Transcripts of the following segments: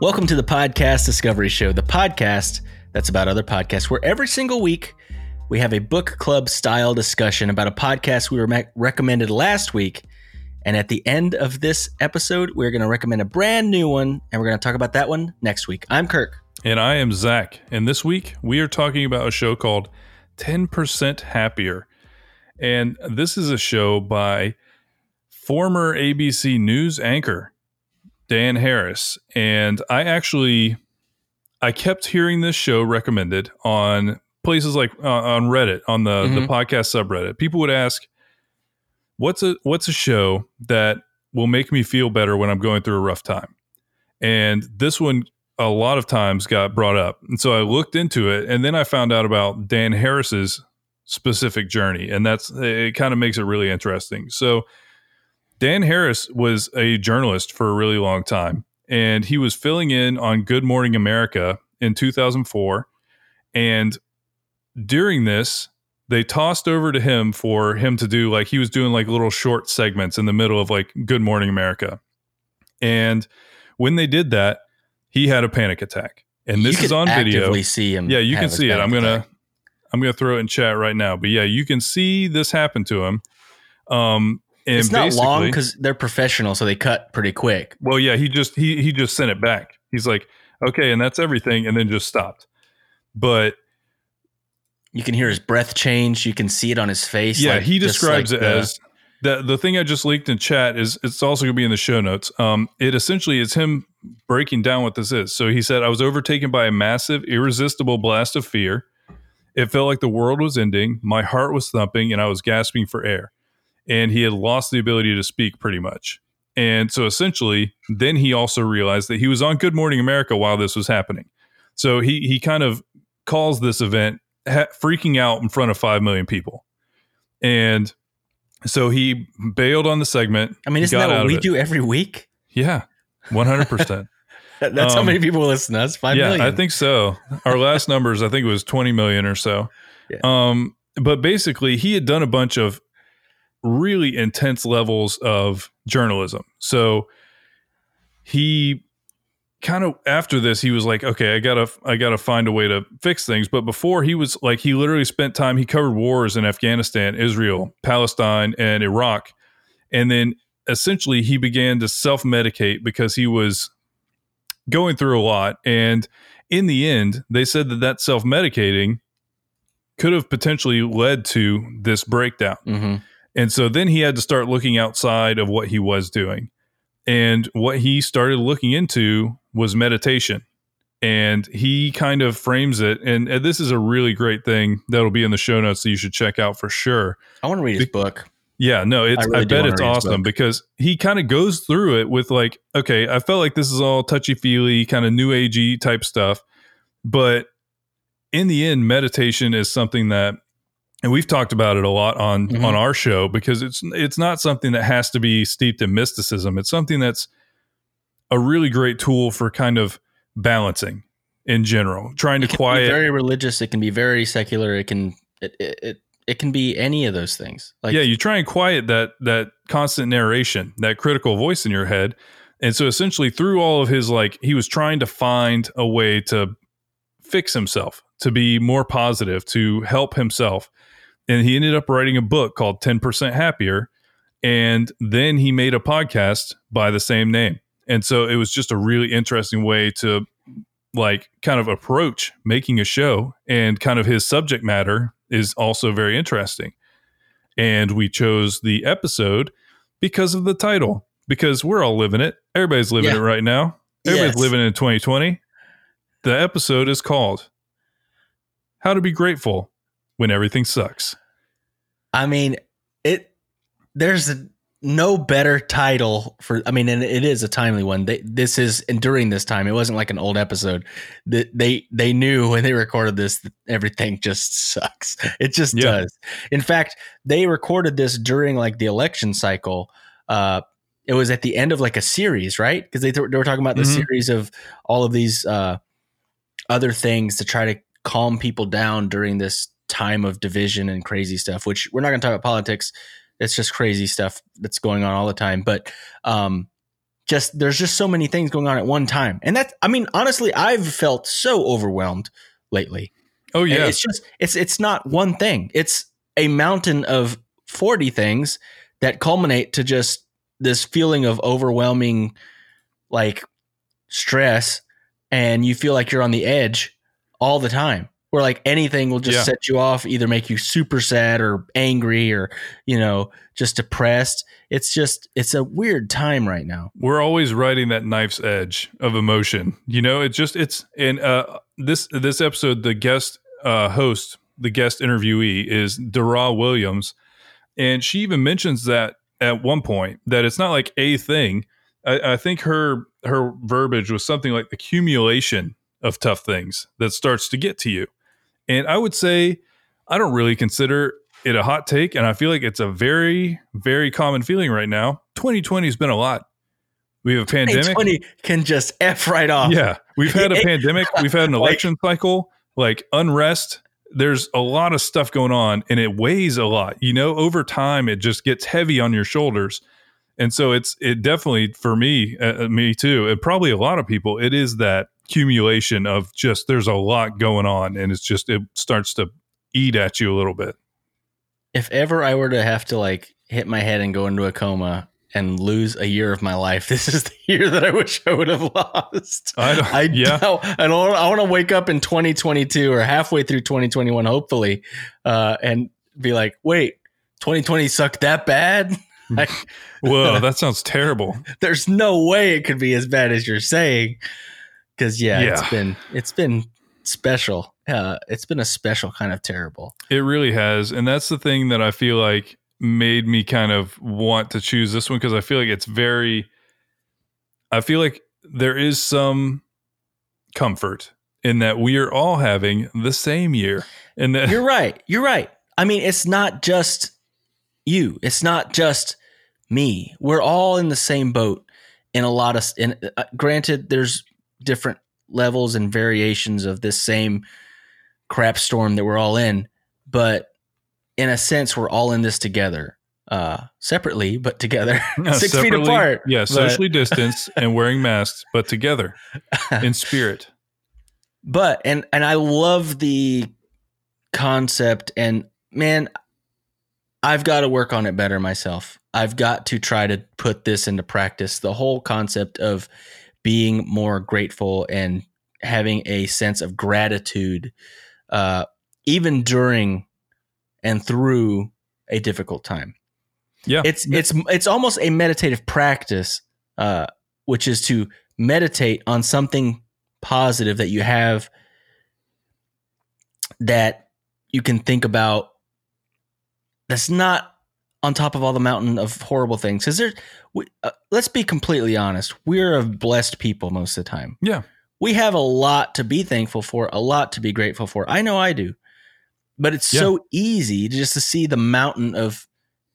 Welcome to the Podcast Discovery Show, the podcast that's about other podcasts, where every single week we have a book club style discussion about a podcast we were me- recommended last week. And at the end of this episode, we're going to recommend a brand new one, and we're going to talk about that one next week. I'm Kirk. And I am Zach. And this week we are talking about a show called 10% Happier. And this is a show by former ABC News anchor Dan Harris. And I actually I kept hearing this show recommended on places like uh, on Reddit, on the the Mhm. podcast subreddit. People would ask what's a what's a show that will make me feel better when I'm going through a rough time. And this one a lot of times got brought up. And so I looked into it and then I found out about Dan Harris's specific journey and that's it kind of makes it really interesting. So Dan Harris was a journalist for a really long time and he was filling in on Good Morning America in 2004 and during this they tossed over to him for him to do like he was doing like little short segments in the middle of like Good Morning America. And when they did that, he had a panic attack. And this is on video. see him. Yeah, you can see it. I'm gonna attack. I'm gonna throw it in chat right now. But yeah, you can see this happen to him. Um and It's not long because they're professional, so they cut pretty quick. well, yeah, he just he he just sent it back. He's like, okay, and that's everything, and then just stopped. But You can hear his breath change. You can see it on his face. yeah, like- he describes like it the- as the the thing I just leaked in chat is it's also going to be in the show notes. Um, it essentially is him breaking down what this is. So he said, "I was overtaken by a massive, irresistible blast of fear. It felt like the world was ending. My heart was thumping, and I was gasping for air. And he had lost the ability to speak, pretty much. And so essentially, then he also realized that he was on Good Morning America while this was happening. So he he kind of calls this event ha- freaking out in front of five million people, and so he bailed on the segment. I mean, isn't that what we do every week? Yeah, one hundred percent. That's how Um, many people listen to us. Five yeah, million. I think so. Our last numbers, I think, it was twenty million or so. Yeah. Um, but basically, he had done a bunch of really intense levels of journalism. So he kind of after this he was like okay i gotta i gotta find a way to fix things. But before he was like he literally spent time he covered wars in afghanistan israel palestine and iraq. And then essentially he began to self-medicate because he was going through a lot. And in the end they said that that self-medicating could have potentially led to this breakdown. Hmm and so then he had to start looking outside of what he was doing. And what he started looking into was meditation. And he kind of frames it. And, and this is a really great thing that'll be in the show notes that you should check out for sure. I want to read his book. Yeah, no, it's I I, really do bet it's awesome because he kind of goes through it with like, okay, I felt like this is all touchy feely, kind of new agey type stuff. But in the end, meditation is something that and we've talked about it a lot on Mhm. on our show because it's it's not something that has to be steeped in mysticism. It's something that's a really great tool for kind of balancing in general, trying to can quiet be very religious. It can be very secular. It can it it, it, it can be any of those things. Like yeah, you try and quiet that that constant narration, that critical voice in your head. And so essentially through all of his like he was trying to find a way to fix himself, to be more positive, to help himself. And he ended up writing a book called 10% Happier. And then he made a podcast by the same name. And so it was just a really interesting way to like kind of approach making a show. And kind of his subject matter is also very interesting. And we chose the episode because of the title because we're all living it. Everybody's living Yeah. it right now. Everybody's Yes. living it in 2020 the episode is called how to be grateful when everything sucks I mean, it. There's a, no better title for. I mean, and it is a timely one. They, this is and during this time. It wasn't like an old episode. That they they knew when they recorded this that everything just sucks. It just Yeah. does. In fact, they recorded this during like the election cycle. Uh, it was at the end of like a series, right? Because they, th- they were talking about the Mhm. series of all of these uh, other things to try to calm people down during this time of division and crazy stuff. Which we're not going to talk about politics. It's just crazy stuff that's going on all the time. But um, just there's just so many things going on at one time. And that's I mean, honestly, I've felt so overwhelmed lately. Oh And yeah. It's just it's it's not one thing. It's a mountain of 40 things that culminate to just this feeling of overwhelming like stress and you feel like you're on the edge all the time. Where like anything will just Yeah. set you off, either make you super sad or angry or, you know, just depressed. It's just it's a weird time right now. we're always riding that knife's edge of emotion. You know, it just it's and uh this this episode the guest uh host, the guest interviewee is Dara Williams and she even mentions that at one point that it's not like a thing. I, I think her her verbiage was something like the accumulation of tough things that starts to get to you. And I would say I don't really consider it a hot take and I feel like it's a very very common feeling right now. 2020 has been a lot. We have a pandemic. 2020 can just F right off. Yeah, we've had a pandemic. We've had an Like- election cycle, like unrest. There's a lot of stuff going on, and it weighs a lot. You know, over time, it just gets heavy on your shoulders, and so it's it definitely for me, uh, me too, and probably a lot of people. It is that accumulation of just there's a lot going on, and it's just it starts to eat at you a little bit. if ever I were to have to like hit my head and go into a coma and lose a year of my life, this is the year that I wish I would have lost. I don't- I yeah. don't, I don't I want to wake up in 2022 or halfway through 2021 hopefully uh and be like, "Wait, 2020 sucked that bad?" Like, Whoa, that sounds terrible. there's no way it could be as bad as you're saying. Cuz yeah, Yeah. it's been it's been special. Uh it's been a special kind of terrible. It really has. And that's the thing that I feel like made me kind of want to choose this one because I feel like it's very, I feel like there is some comfort in that we are all having the same year. And that, You're right. You're right. I mean, it's not just you. It's not just me. We're all in the same boat in a lot of. In uh, granted, there's different levels and variations of this same crap storm that we're all in, but in a sense, we're all in this together, uh, separately but together, six feet apart. Yeah, but- socially distanced and wearing masks, but together in spirit. but and and I love the concept and man I've got to work on it better myself. I've got to try to put this into practice. The whole concept of being more grateful and having a sense of gratitude uh even during and through a difficult time. Yeah. It's it's it's almost a meditative practice uh which is to meditate on something positive that you have that you can think about that's not on top of all the mountain of horrible things because there, we, uh, let's be completely honest we're a blessed people most of the time Yeah. we have a lot to be thankful for a lot to be grateful for i know i do but it's so easy to just to see the mountain of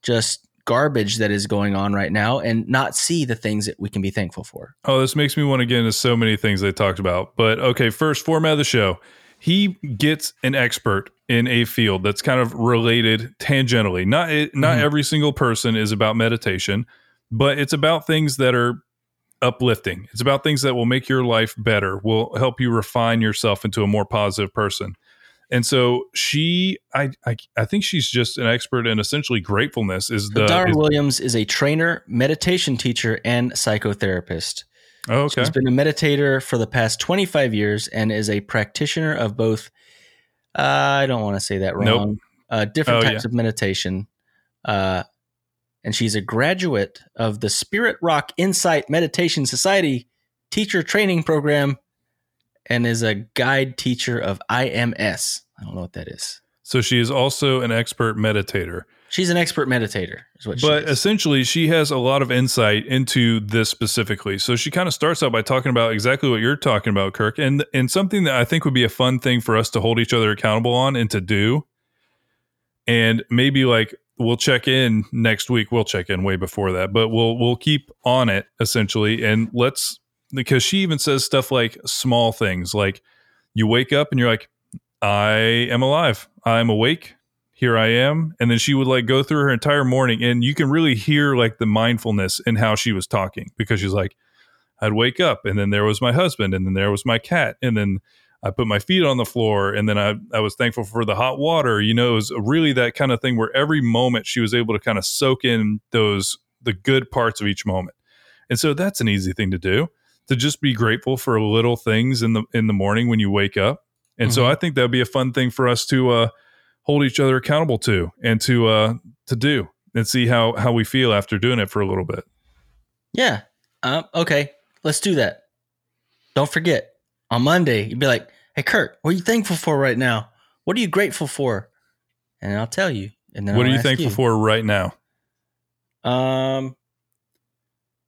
just garbage that is going on right now and not see the things that we can be thankful for Oh, this makes me want to get into so many things they talked about. But okay, first format of the show. He gets an expert in a field that's kind of related tangentially. Not it, not Mhm. every single person is about meditation, but it's about things that are uplifting. It's about things that will make your life better, will help you refine yourself into a more positive person. And so she, I, I, I think she's just an expert in essentially gratefulness. Is the Dara Williams is a trainer, meditation teacher, and psychotherapist. oh, okay? She's been a meditator for the past 25 years and is a practitioner of both. Uh, I don't want to say that wrong. Nope. Uh, different Oh, types of meditation. Uh, and she's a graduate of the Spirit Rock Insight Meditation Society teacher training program and is a guide teacher of IMS. I don't know what that is. So she is also an expert meditator. She's an expert meditator, is what but she is. essentially she has a lot of insight into this specifically. So she kind of starts out by talking about exactly what you're talking about kirk and and something that i think would be a fun thing for us to hold each other accountable on and to do. And maybe like we'll check in next week. We'll check in way before that but we'll we'll keep on it essentially. And let's because she even says stuff like small things like you wake up and you're like i am alive. I'm awake here I am. And then she would like go through her entire morning and you can really hear like the mindfulness in how she was talking because she's like, I'd wake up and then there was my husband and then there was my cat and then I put my feet on the floor and then I, I was thankful for the hot water. You know, it was really that kind of thing where every moment she was able to kind of soak in those the good parts of each moment. And so that's an easy thing to do to just be grateful for little things in the in the morning when you wake up. And mm-hmm. so I think that'd be a fun thing for us to uh, hold each other accountable to and to uh, to do and see how how we feel after doing it for a little bit. Yeah. Uh, okay. Let's do that. Don't forget on Monday, you'd be like, "Hey, Kirk, what are you thankful for right now? What are you grateful for?" And I'll tell you. And then what I'll are you thankful you. for right now? Um,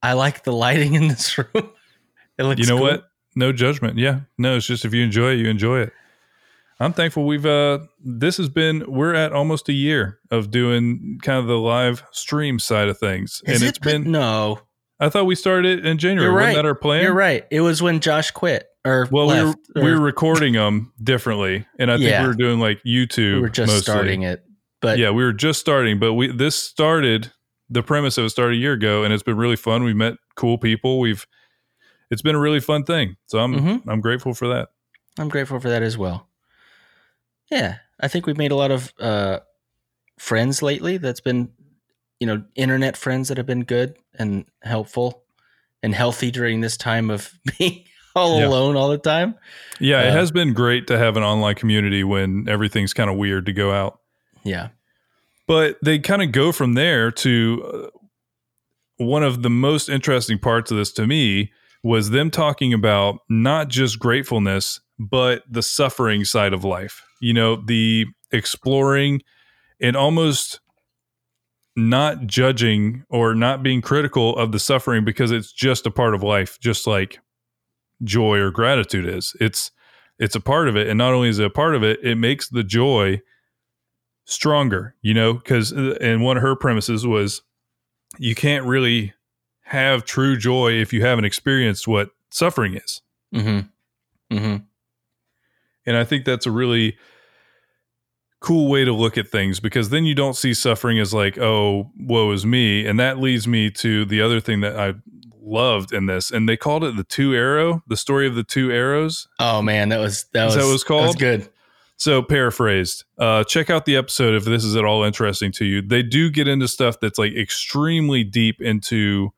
I like the lighting in this room. it looks. You know cool. what? No judgment. Yeah, no. It's just if you enjoy it, you enjoy it. I'm thankful we've uh this has been we're at almost a year of doing kind of the live stream side of things. Has and it has been, been, no. I thought we started it in January. You're right. Wasn't that our plan? You're right. It was when Josh quit or well, left, we were, or, we were recording them differently, and I think yeah. we were doing like YouTube. We were just mostly. starting it, but yeah, we were just starting. But we this started the premise of it started a year ago, and it's been really fun. We met cool people. We've it's been a really fun thing. So I'm mm-hmm. I'm grateful for that. I'm grateful for that as well. Yeah, I think we've made a lot of uh, friends lately. That's been you know internet friends that have been good and helpful and healthy during this time of being all yeah. alone all the time. Yeah, uh, it has been great to have an online community when everything's kind of weird to go out. Yeah. But they kind of go from there to uh, one of the most interesting parts of this to me was them talking about not just gratefulness, but the suffering side of life. You know, the exploring and almost not judging or not being critical of the suffering because it's just a part of life, just like joy or gratitude is. It's it's a part of it, and not only is it a part of it, it makes the joy stronger. You know, because uh, and one of her premises was you can't really have true joy if you haven't experienced what suffering is. Mm-hmm. Mm-hmm. And I think that's a really cool way to look at things because then you don't see suffering as like, oh, woe is me. And that leads me to the other thing that I loved in this. And they called it the two arrow, the story of the two arrows. Oh man, that was that was, that was called was good. So paraphrased, uh, check out the episode if this is at all interesting to you. They do get into stuff that's like extremely deep into,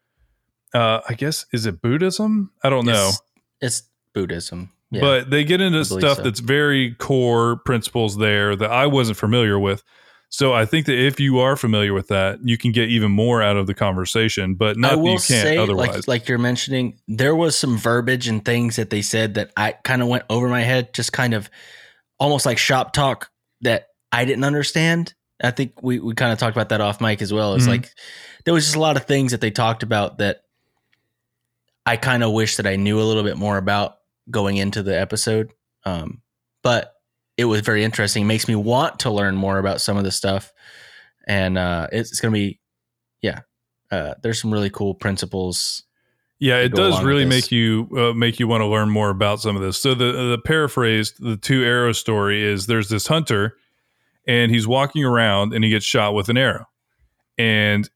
uh, I guess, is it Buddhism? I don't know. It's, it's Buddhism. Yeah, stuff they get into stuff so. that's very core principles there that I wasn't familiar with. So I think that if you are familiar with that, you can get even more out of the conversation. But not you can't say, otherwise. Like, like you're mentioning, there was some verbiage and things that they said that I kind of went over my head, just kind of almost like shop talk that I didn't understand. I think we, we kind of talked about that off mic as well. It's mm-hmm. like there was just a lot of things that they talked about that I kind of wish that I knew a little bit more about going into the episode. Um, but it was very interesting. It makes me want to learn more about some of the stuff. And uh, it's, it's going to be, yeah, uh, there's some really cool principles. Yeah, it does really make you uh, make you want to learn more about some of this. So the the paraphrased the two arrow story is there's this hunter and he's walking around and he gets shot with an arrow. And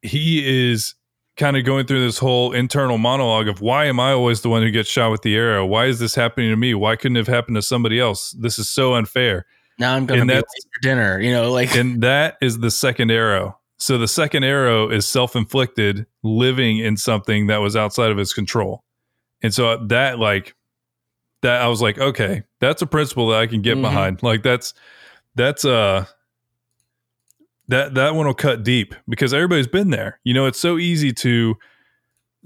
he is kind of going through this whole internal monologue of why am I always the one who gets shot with the arrow? Why is this happening to me? Why couldn't it have happened to somebody else? This is so unfair. Now I'm going to be dinner, you know, like And that is the second arrow. So the second arrow is self-inflicted living in something that was outside of his control. And so that like that I was like, okay, that's a principle that I can get mm-hmm. behind. Like that's that's uh that that one will cut deep because everybody's been there. You know, it's so easy to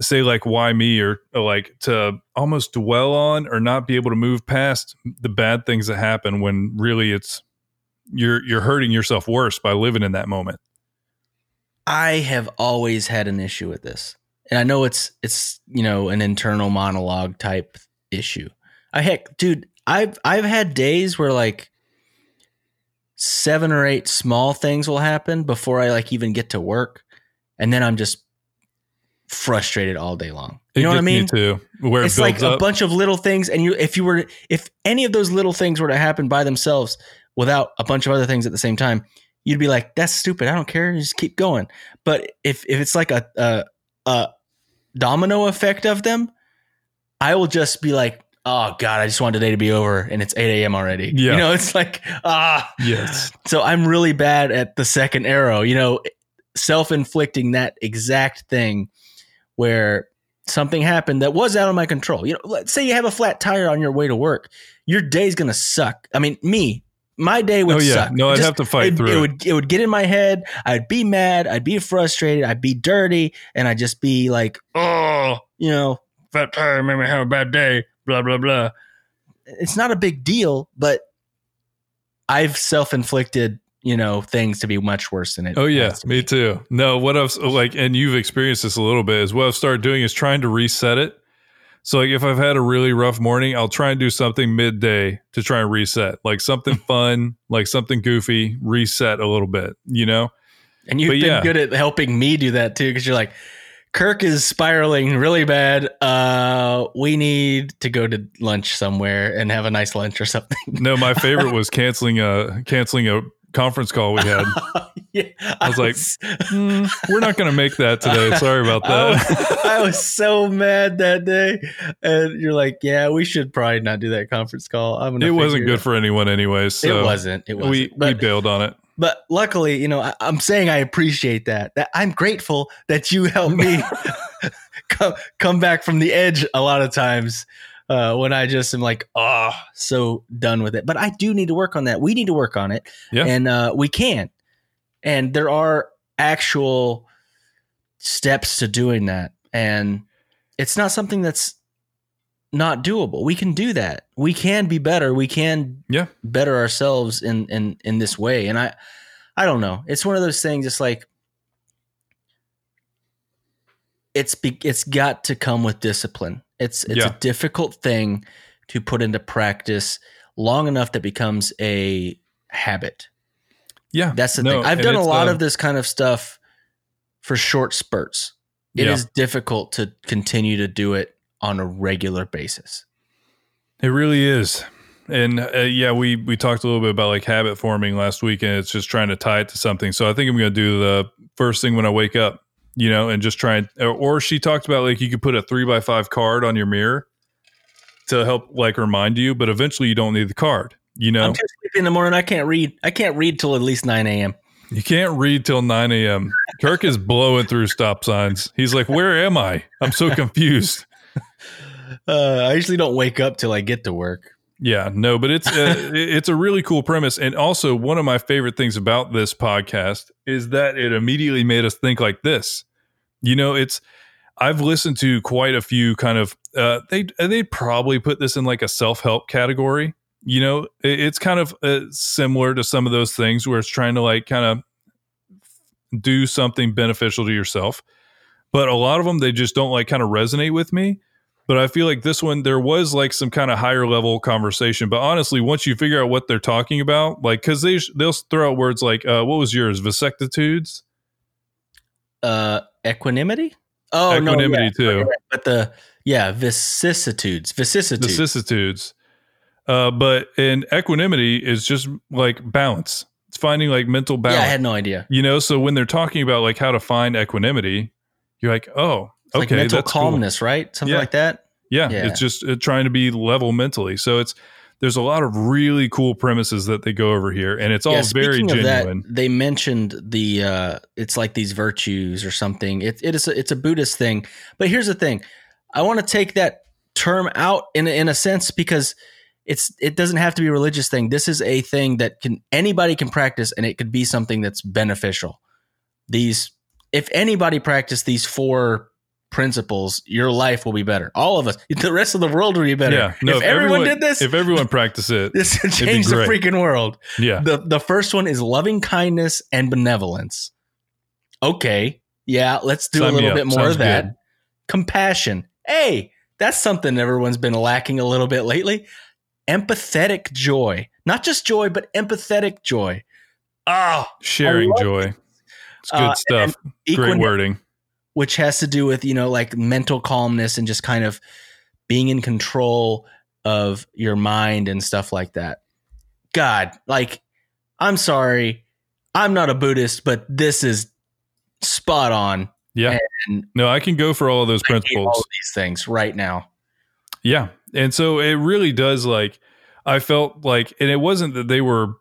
say like why me or, or, like to almost dwell on or not be able to move past the bad things that happen when really it's you're you're hurting yourself worse by living in that moment. I have always had an issue with this. And I know it's it's, you know, an internal monologue type issue. I heck, dude, I've I've had days where like seven or eight small things will happen before I like even get to work, and then I'm just frustrated all day long. You it know what I mean? Me too. Where it's it like up. a bunch of little things, and you if you were if any of those little things were to happen by themselves without a bunch of other things at the same time, you'd be like, "That's stupid. I don't care. Just keep going." But if if it's like a a, a domino effect of them, I will just be like, "Oh God, I just want today to be over," and it's eight a.m. already. Yeah. you know, it's like ah. Yes. So I'm really bad at the second arrow. You know, self inflicting that exact thing where something happened that was out of my control. You know, let's say you have a flat tire on your way to work. Your day's gonna suck. I mean, me, my day would Oh yeah. suck. No, I'd Just- have to fight it, through it it. would it would get in my head. I'd be mad. I'd be frustrated. I'd be dirty, and I'd just be like, "Oh, you know, fat tire made me have a bad day." Blah blah blah. It's not a big deal, but I've self inflicted, you know, things to be much worse than it. Oh yeah, to me be. too. No, what I've like, and you've experienced this a little bit. Is what I've started doing is trying to reset it. So like, if I've had a really rough morning, I'll try and do something midday to try and reset, like something fun, like something goofy, reset a little bit. You know? And you've But been yeah. good at helping me do that too, because you're like, Kirk is spiraling really bad. Uh, we need to go to lunch somewhere and have a nice lunch or something. No, my favorite was canceling a canceling a conference call we had. yeah, I was like, "Hmm, we're not going to make that today. Sorry about I that. was, I was so mad that day, and you're like, "Yeah, we should probably not do that conference call." I'm gonna it wasn't good for anyone, anyways. So it wasn't. It wasn't. we we bailed on it. But luckily, you know, I, I'm saying I appreciate that. That I'm grateful that you helped me come come back from the edge a lot of times uh, when I just am like, oh, so done with it. But I do need to work on that. We need to work on it, Yeah. and uh, we can. And there are actual steps to doing that, and it's not something that's not doable. We can do that. We can be better. We can Yeah. better ourselves in in in this way. And I I don't know. It's one of those things. It's like it's be, it's got to come with discipline. It's it's Yeah. a difficult thing to put into practice long enough that becomes a habit. Yeah, That's the No, thing. I've done a lot uh, of this kind of stuff for short spurts. It is Yeah. difficult to continue to do it on a regular basis. It really is. And uh, yeah, we we talked a little bit about like habit forming last week, and it's just trying to tie it to something. So I think I'm going to do the first thing when I wake up, you know, and just try and. Or, or she talked about like you could put a three by five card on your mirror to help like remind you, but eventually you don't need the card. You know, I'm too sleepy in the morning. I can't read. I can't read till at least nine a.m. you can't read till 9 a.m. Kirk is blowing through stop signs. He's like, "Where am I? I'm so confused." Uh, I usually don't wake up till I get to work. Yeah, no, but it's a, it's a really cool premise, and also one of my favorite things about this podcast is that it immediately made us think like this. You know, it's I've listened to quite a few kind of uh, they they probably put this in like a self help category. You know, it, it's kind of uh, similar to some of those things where it's trying to like kind of do something beneficial to yourself, but a lot of them they just don't like kind of resonate with me but I feel like this one there was like some kind of higher level conversation. But honestly, once you figure out what they're talking about, like because they they'll throw out words like uh, what was yours vasectitudes, Uh, equanimity. Oh no, equanimity yeah. too, but the yeah vicissitudes, vicissitudes. vicissitudes. Uh, but in equanimity is just like balance. It's finding like mental yeah, balance. I had no idea. you know, so when they're talking about like how to find equanimity, you're like, oh, It's like okay, mental that's cool. calmness, right? Something Yeah. like that. Yeah, Yeah. it's just uh, trying to be level mentally. So it's there's a lot of really cool premises that they go over here, and it's all yeah, very genuine. that, they mentioned the uh, it's like these virtues or something. It, it is a, it's a Buddhist thing. But here's the thing: I want to take that term out in a, in a sense because it's it doesn't have to be a religious thing. This is a thing that can anybody can practice, and it could be something that's beneficial. These, if anybody practiced these four principles, your life will be better. All of us, the rest of the world will be better. Yeah, no, if, everyone, did this, if everyone practiced it, this would change the freaking world. yeah, The the first one is loving kindness and benevolence. Okay. Yeah, let's do Sign a little bit more Sounds of that. good. Compassion. Hey, that's something everyone's been lacking a little bit lately. Empathetic joy. Not just joy, but empathetic joy. Oh, sharing joy. It's good Uh, stuff. Great wording. Which has to do with, you know, like mental calmness and just kind of being in control of your mind and stuff like that. God, like I'm sorry, I'm not a Buddhist, but this is spot on. Yeah. And No, I can go for all of those I principles. all of these things right now. Yeah. And so it really does like I felt like and it wasn't that they were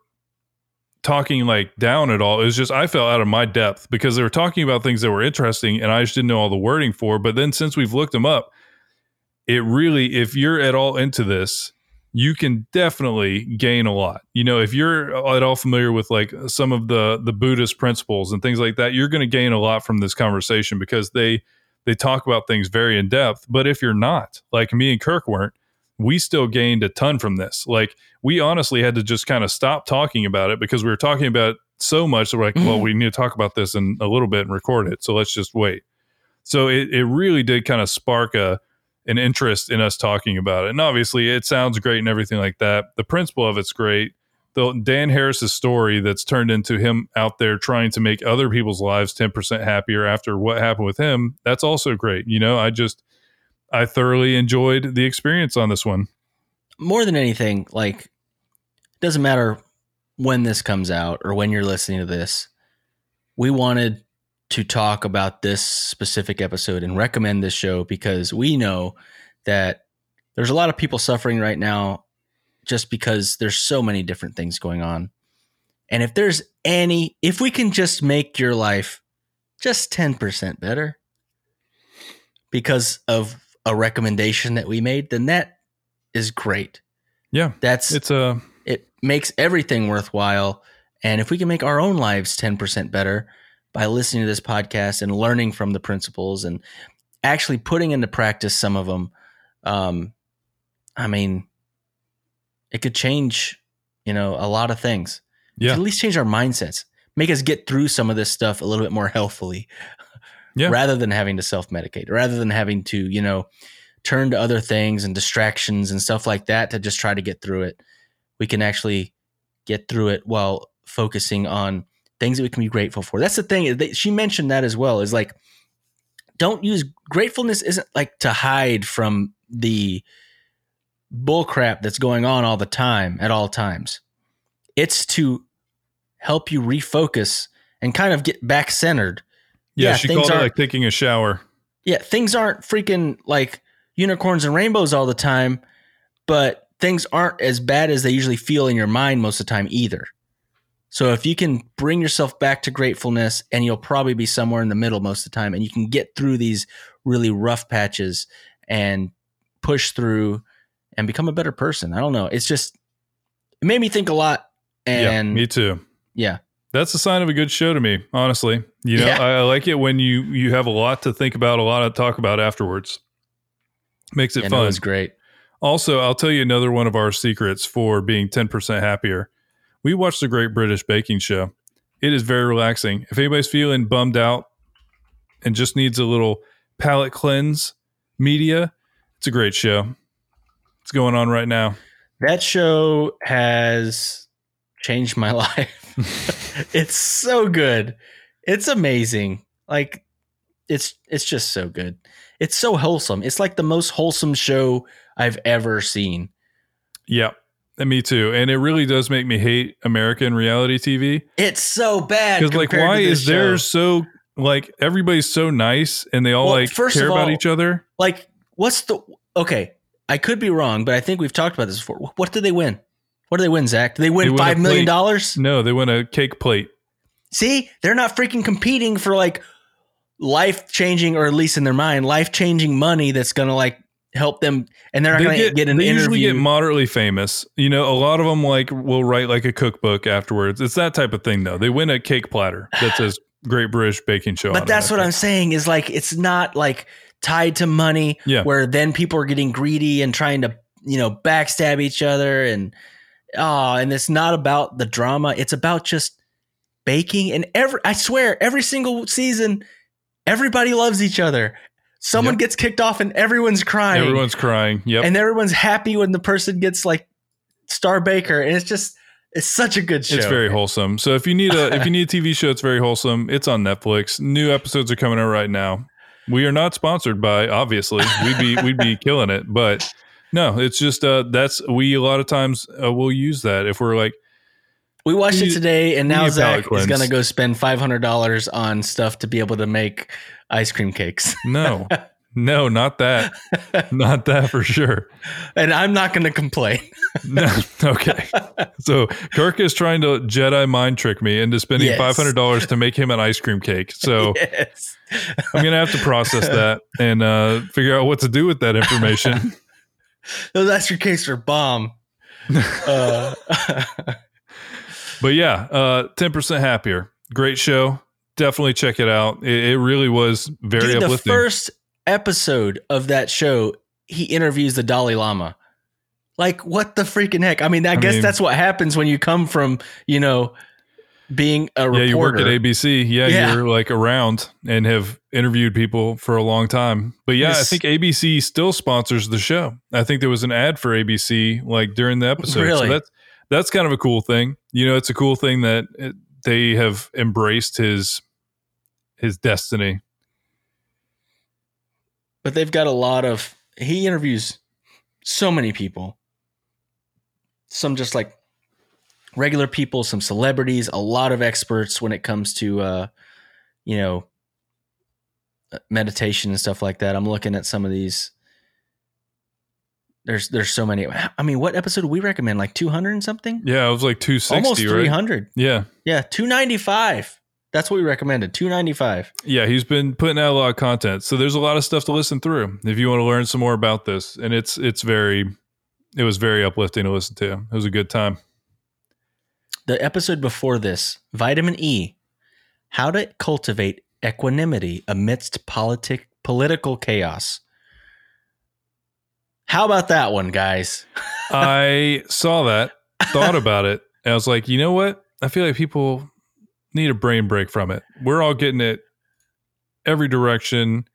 talking like down at all. It was just I fell out of my depth because they were talking about things that were interesting and I just didn't know all the wording for. But then since we've looked them up, it really if you're at all into this, you can definitely gain a lot. You know, if you're at all familiar with like some of the the Buddhist principles and things like that, you're going to gain a lot from this conversation because they they talk about things very in depth. But if you're not, like me and Kirk weren't, we still gained a ton from this. Like we honestly had to just kind of stop talking about it because we were talking about so much that we're like, well, mm-hmm. we need to talk about this in a little bit and record it. So let's just wait. So it, it really did kind of spark a an interest in us talking about it. And obviously it sounds great and everything like that. The principle of it's great. The Dan Harris's story that's turned into him out there trying to make other people's lives 10% happier after what happened with him, that's also great. You know, I just I thoroughly enjoyed the experience on this one. More than anything, like it doesn't matter when this comes out or when you're listening to this. We wanted to talk about this specific episode and recommend this show because we know that there's a lot of people suffering right now just because there's so many different things going on. And if there's any, if we can just make your life just 10% better because of a recommendation that we made, then that is great. Yeah. That's It's a it makes everything worthwhile. And if we can make our own lives 10% better by listening to this podcast and learning from the principles and actually putting into practice some of them, um, I mean, it could change, you know, a lot of things. Yeah. at least change our mindsets, make us get through some of this stuff a little bit more healthfully Yeah. rather than having to self medicate, rather than having to, you know, turn to other things and distractions and stuff like that to just try to get through it. We can actually get through it while focusing on things that we can be grateful for. That's the thing. She mentioned that as well. Is like, don't use gratefulness isn't like to hide from the bullcrap that's going on all the time at all times. It's to help you refocus and kind of get back centered Yeah. yeah, she called it like taking a shower. yeah, things aren't freaking like unicorns and rainbows all the time, but things aren't as bad as they usually feel in your mind most of the time either. So if you can bring yourself back to gratefulness and you'll probably be somewhere in the middle most of the time and you can get through these really rough patches and push through and become a better person. I don't know. It's just it made me think a lot and yeah. Me too. yeah. That's a sign of a good show to me, honestly. You know, Yeah. I, I like it when you you have a lot to think about, a lot to talk about afterwards. Makes it it fun. was great. Also, I'll tell you another one of our secrets for being 10% happier. We watched the Great British Baking Show. It is very relaxing. If anybody's feeling bummed out and just needs a little palate cleanse media, it's a great show. It's going on right now. That show has changed my life. it's so good. It's amazing. Like it's it's just so good. It's so wholesome. It's like the most wholesome show I've ever seen. Yeah, and me too. And it really does make me hate American reality TV. It's so bad. Because like, why is show. so like everybody's so nice and they all Well, like first care of about each other? like what's the okay? I could be wrong, but I think we've talked about this before. What did they win? What did they win, Zach? Did they They win win a five million plate. dollars? No, they win a cake plate. See, they're not freaking competing for like life changing, or at least in their mind, life changing money that's gonna like help them, and they're not They gonna get, get, an they interview. usually get moderately famous. You know, a lot of them like will write like a cookbook afterwards. It's that type of thing though. They win a cake platter that says Great British Baking Show. but that's what I'm saying is like it's not like tied to money, Yeah. where then people are getting greedy and trying to you know backstab each other and oh, and it's not about the drama. It's about just baking and every. I swear, every single season, everybody loves each other. Someone Yep. gets kicked off and everyone's crying. Everyone's crying. Yep. and everyone's happy when the person gets like star baker and it's just it's such a good show It's very wholesome. So if you need a if you need a TV show, it's very wholesome. It's on Netflix. New episodes are coming out right now. We are not sponsored by, obviously. We'd be we'd be killing it, but no, it's just uh that's we a lot of times uh, we'll use that if we're like We watched it today, and now need a palate Zach is going to go spend five hundred dollars on stuff to be able to make ice cream cakes, No, no, not that. Not that for sure. and I'm not going to complain. No. Okay. So Kirk is trying to Jedi mind trick me into spending Yes. five hundred dollars to make him an ice cream cake. So yes. I'm gonna have to process that and uh, figure out what to do with that information. Those ice cream cakes are bomb. Uh, but yeah, uh, ten percent happier. Great show. Definitely check it out. It, it really was very dude, the uplifting. first episode of that show, he interviews the Dalai Lama. Like, what the freaking heck? I mean, I, I guess mean- that's what happens when you come from, you know, being a reporter. yeah, you work at ABC. Yeah, Yeah. you're like around and have interviewed people for a long time. But yeah, I think ABC still sponsors the show. I think there was an ad for ABC like during the episode. Really? So that's that's kind of a cool thing. You know, it's a cool thing that they have embraced his his destiny. but they've got a lot of he interviews so many people some just like regular people some celebrities a lot of experts when it comes to uh you know meditation and stuff like that i'm looking at some of these there's there's so many i mean what episode do we recommend like 200 and something Yeah, it was like 260, almost right? 300 Yeah. yeah 295 that's what we recommended 295 Yeah, he's been putting out a lot of content. So there's a lot of stuff to listen through if you want to learn some more about this. And it's it's very it was very uplifting to listen to. It was a good time. the episode before this, vitamin E, how to cultivate equanimity amidst politic political chaos. How about that one, guys? I saw that, thought about it, and I was like, you know what? I feel like people need a brain break from it. We're all getting it every direction,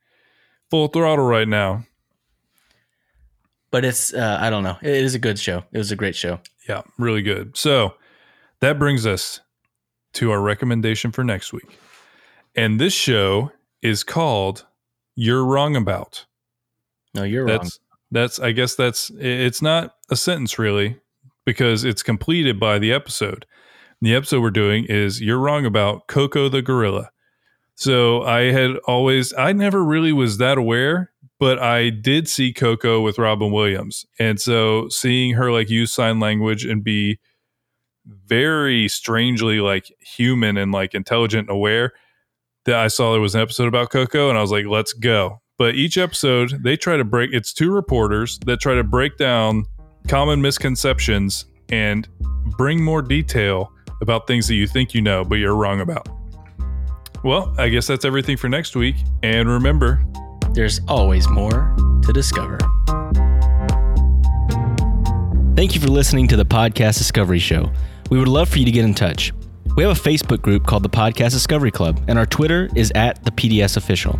full throttle right now. But it's uh, I don't know. It is a good show. It was a great show. Yeah, really good. So that brings us to our recommendation for next week. And this show is called You're Wrong About. No, you're wrong. That's I guess that's it's not a sentence really because it's completed by the episode. The episode we're doing is You're Wrong About Koko the Gorilla. So I had always I never really was that aware, but I did see Koko with Robin Williams. And so seeing her like use sign language and be very strangely like human and like intelligent and aware that I saw there was an episode about Koko and I was like, let's go. But each episode, they try to break it's two reporters that try to break down common misconceptions and bring more detail about things that you think you know, but you're wrong about. Well, I guess that's everything for next week. And remember, There's always more to discover. Thank you for listening to the Podcast Discovery Show. We would love for you to get in touch. We have a Facebook group called the Podcast Discovery Club, and our Twitter is at the PDS Official.